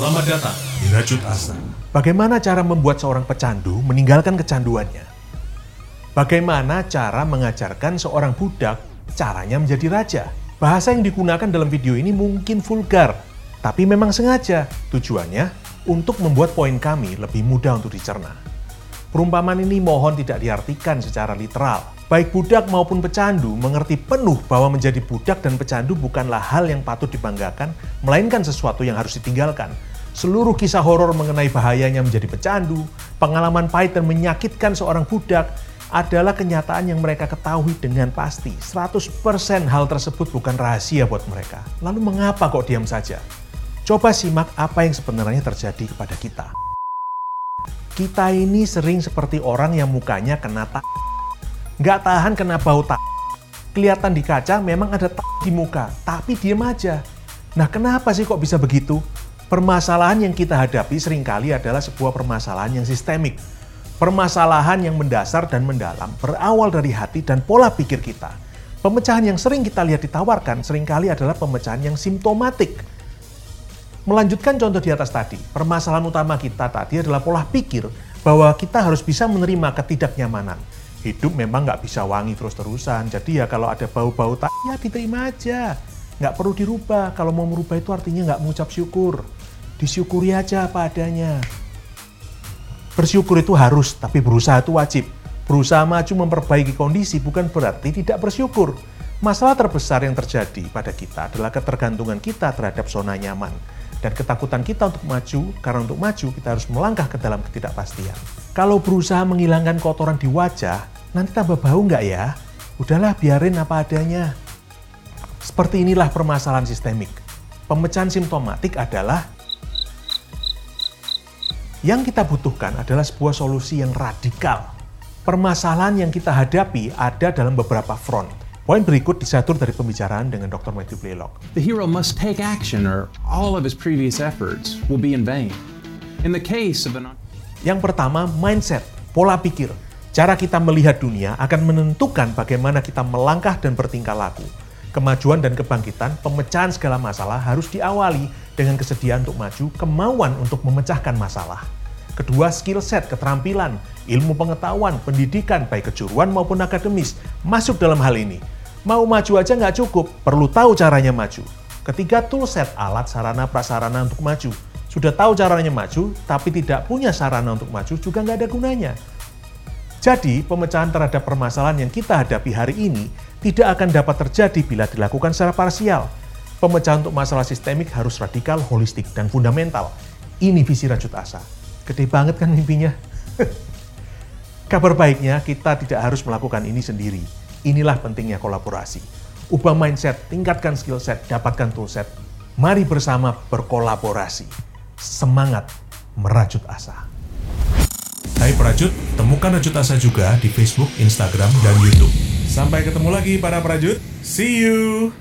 Selamat datang di Rajut Asa. Bagaimana cara membuat seorang pecandu meninggalkan kecanduannya? Bagaimana cara mengajarkan seorang budak caranya menjadi raja? Bahasa yang digunakan dalam video ini mungkin vulgar, tapi memang sengaja. Tujuannya untuk membuat poin kami lebih mudah untuk dicerna. Perumpamaan ini mohon tidak diartikan secara literal. Baik budak maupun pecandu mengerti penuh bahwa menjadi budak dan pecandu bukanlah hal yang patut dibanggakan, melainkan sesuatu yang harus ditinggalkan. Seluruh kisah horor mengenai bahayanya menjadi pecandu, pengalaman pahit dan menyakitkan seorang budak, adalah kenyataan yang mereka ketahui dengan pasti. 100% hal tersebut bukan rahasia buat mereka. Lalu mengapa kok diam saja? Coba simak apa yang sebenarnya terjadi kepada kita. Kita ini sering seperti orang yang mukanya kena tak nggak tahan kena bau tak. Kelihatan di kaca memang ada tak di muka, tapi diem aja. Nah kenapa sih kok bisa begitu? Permasalahan yang kita hadapi sering kali adalah sebuah permasalahan yang sistemik. Permasalahan yang mendasar dan mendalam berawal dari hati dan pola pikir kita. Pemecahan yang sering kita lihat ditawarkan sering kali adalah pemecahan yang simptomatik. Melanjutkan contoh di atas tadi, permasalahan utama kita tadi adalah pola pikir bahwa kita harus bisa menerima ketidaknyamanan hidup memang nggak bisa wangi terus-terusan. Jadi ya kalau ada bau-bau tak, ya diterima aja. Nggak perlu dirubah. Kalau mau merubah itu artinya nggak mengucap syukur. Disyukuri aja apa adanya. Bersyukur itu harus, tapi berusaha itu wajib. Berusaha maju memperbaiki kondisi bukan berarti tidak bersyukur. Masalah terbesar yang terjadi pada kita adalah ketergantungan kita terhadap zona nyaman dan ketakutan kita untuk maju, karena untuk maju kita harus melangkah ke dalam ketidakpastian. Kalau berusaha menghilangkan kotoran di wajah, nanti tambah bau nggak ya? Udahlah biarin apa adanya. Seperti inilah permasalahan sistemik. Pemecahan simptomatik adalah yang kita butuhkan adalah sebuah solusi yang radikal. Permasalahan yang kita hadapi ada dalam beberapa front Poin berikut disatur dari pembicaraan dengan Dr. Matthew Blaylock. The hero must take action or all of his previous efforts will be in vain. In the case of an Yang pertama, mindset, pola pikir. Cara kita melihat dunia akan menentukan bagaimana kita melangkah dan bertingkah laku. Kemajuan dan kebangkitan, pemecahan segala masalah harus diawali dengan kesediaan untuk maju, kemauan untuk memecahkan masalah. Kedua, skill set, keterampilan, ilmu pengetahuan, pendidikan, baik kejuruan maupun akademis, masuk dalam hal ini. Mau maju aja nggak cukup, perlu tahu caranya maju. Ketiga, toolset alat sarana prasarana untuk maju. Sudah tahu caranya maju, tapi tidak punya sarana untuk maju juga nggak ada gunanya. Jadi, pemecahan terhadap permasalahan yang kita hadapi hari ini tidak akan dapat terjadi bila dilakukan secara parsial. Pemecahan untuk masalah sistemik harus radikal, holistik, dan fundamental. Ini visi Rajut Asa. Gede banget kan mimpinya? Kabar baiknya, kita tidak harus melakukan ini sendiri Inilah pentingnya kolaborasi. Ubah mindset, tingkatkan skill set, dapatkan toolset. Mari bersama berkolaborasi. Semangat merajut asa. Hai Prajut, temukan Rajut Asa juga di Facebook, Instagram, dan YouTube. Sampai ketemu lagi para Prajut. See you!